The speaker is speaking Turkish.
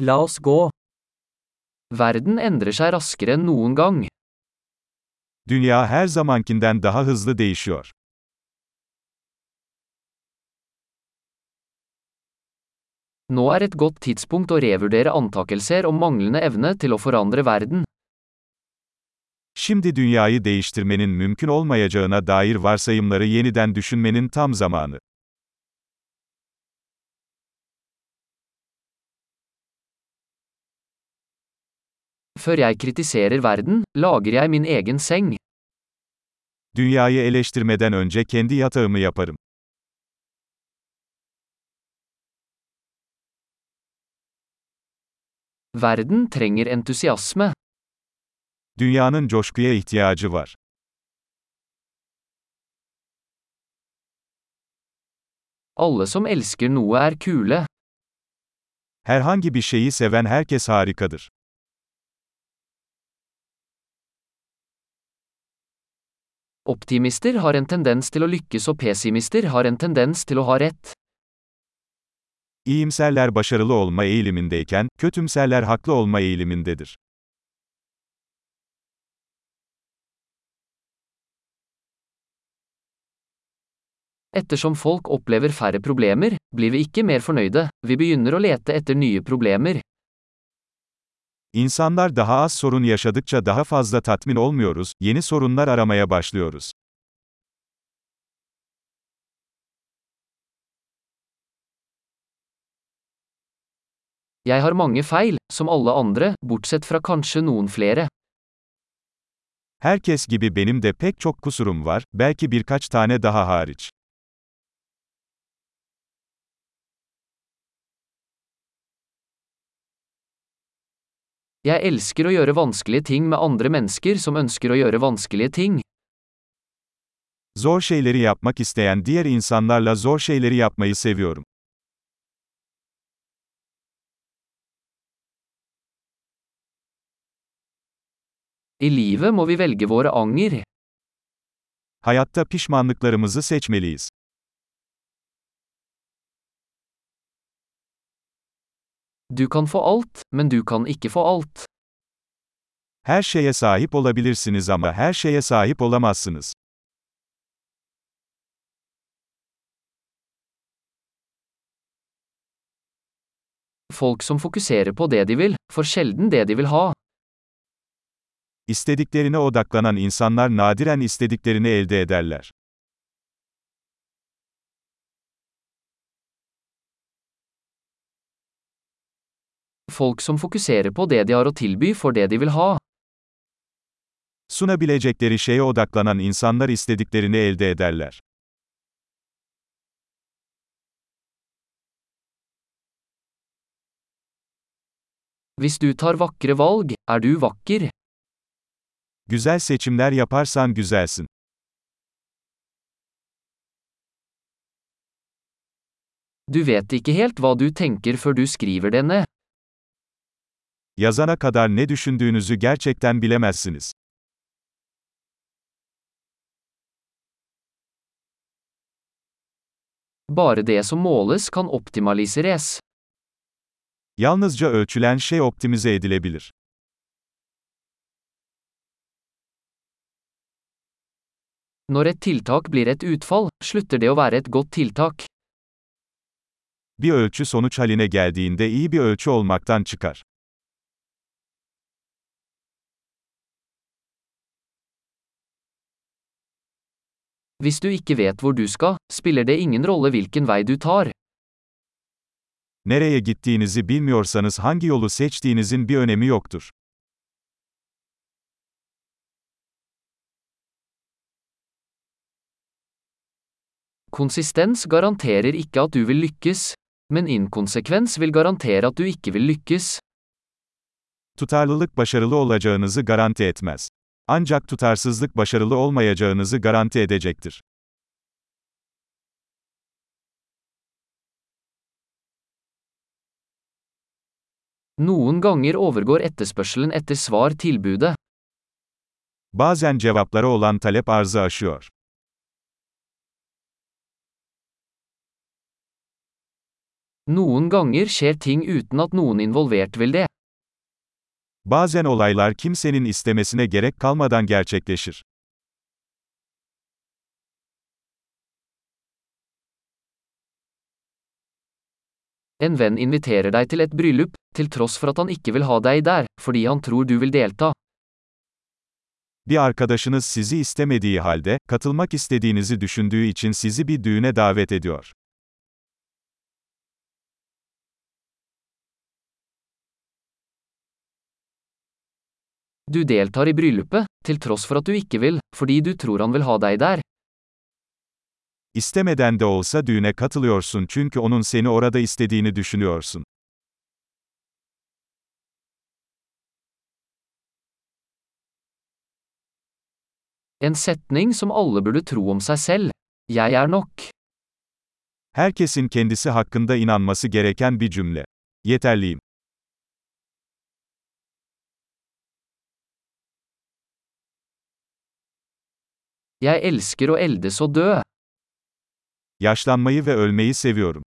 La oss gå. Verden endrer seg raskere enn noen gang. Dünya her zamankinden daha hızlı değişiyor. Nå er et godt tidspunkt å revurdere antakelser om manglende evne til å forandre verden. Şimdi dünyayı değiştirmenin mümkün olmayacağına dair varsayımları yeniden düşünmenin tam zamanı. Før jeg kritiserer verden, lager jeg min egen seng. Dünyayı eleştirmeden önce kendi yatağımı yaparım. Verden trenger entusiasme. Dünyanın coşkuya ihtiyacı var. Alle som elsker noe er kule. Herhangi bir şeyi seven herkes harikadır. Optimister har en tendens til å lykkes og pessimister har en tendens til å ha rett. İyimserler başarılı olma eğilimindeyken, kötümserler haklı olma eğilimindedir. Ettersom folk opplever færre problemer, blir vi ikke mer fornøyde, vi begynner å lete etter nye problemer. İnsanlar daha az sorun yaşadıkça daha fazla tatmin olmuyoruz, yeni sorunlar aramaya başlıyoruz. Jeg har mange feil, som alle andre, bortsett fra kanskje noen flere. Herkes gibi benim de pek çok kusurum var, belki birkaç tane daha hariç. Jeg elsker å gjøre vanskelige ting med andre mennesker som ønsker å gjøre vanskelige ting. Zor şeyleri yapmak isteyen diğer insanlarla zor şeyleri yapmayı seviyorum. I livet må vi velge våre anger. Hayatta pişmanlıklarımızı seçmeliyiz. Du kan få alt, men du kan ikke få alt. Her şeye sahip olabilirsiniz ama her şeye sahip olamazsınız. Folk som fokuserer på det de vil, får sjelden det de vil ha. İstediklerine odaklanan insanlar nadiren istediklerini elde ederler. Folk som fokuserer på det de har å tilby, får det de vil ha. Sunabilecekleri şeye odaklanan insanlar istediklerini elde ederler. Hvis du tar vakre valg, er du vakker. Güzel seçimler yaparsan güzelsin. Du vet ikke helt hva du tenker før du skriver det ned. Yazana kadar ne düşündüğünüzü gerçekten bilemezsiniz. Bare det som måles kan optimaliseres. Yalnızca ölçülen şey optimize edilebilir. Når et tiltak blir et utfall, slutter det å være et godt tiltak. Bir ölçü sonuç haline geldiğinde iyi bir ölçü olmaktan çıkar. Hvis du ikke vet hvor du skal, spiller det ingen rolle hvilken vei du tar. Nereye gittiğinizi bilmiyorsanız hangi yolu seçtiğinizin bir önemi yoktur. Konsistens garanterer ikke at du vil lykkes, men inkonsekvens vil garantere at du ikke vil lykkes. Tutarlılık başarılı olacağınızı garanti etmez. Ancak tutarsızlık başarılı olmayacağınızı garanti edecektir. Noen ganger overgår etterspørselen etter svar tilbudet. Bazen cevaplara olan talep arzı aşıyor. Noen ganger skjer ting uten at noen involvert vil det. Bazen olaylar kimsenin istemesine gerek kalmadan gerçekleşir. En venn inviterer deg til et bryllup, til tross for at han ikke vil ha deg der, fordi han tror du vil delta. Bir arkadaşınız sizi istemediği halde, katılmak istediğinizi düşündüğü için sizi bir düğüne davet ediyor. Du deltar i bryllupet, til tross for at du ikke vil, fordi du tror han vil ha deg der. İstemeden de olsa düğüne katılıyorsun çünkü onun seni orada istediğini düşünüyorsun. En setning som alle burde tro om seg selv. Jeg er nok. Herkesin kendisi hakkında inanması gereken bir cümle. Yeterliyim. Jeg elsker å eldes og dø. Yaşlanmayı ve ölmeyi seviyorum.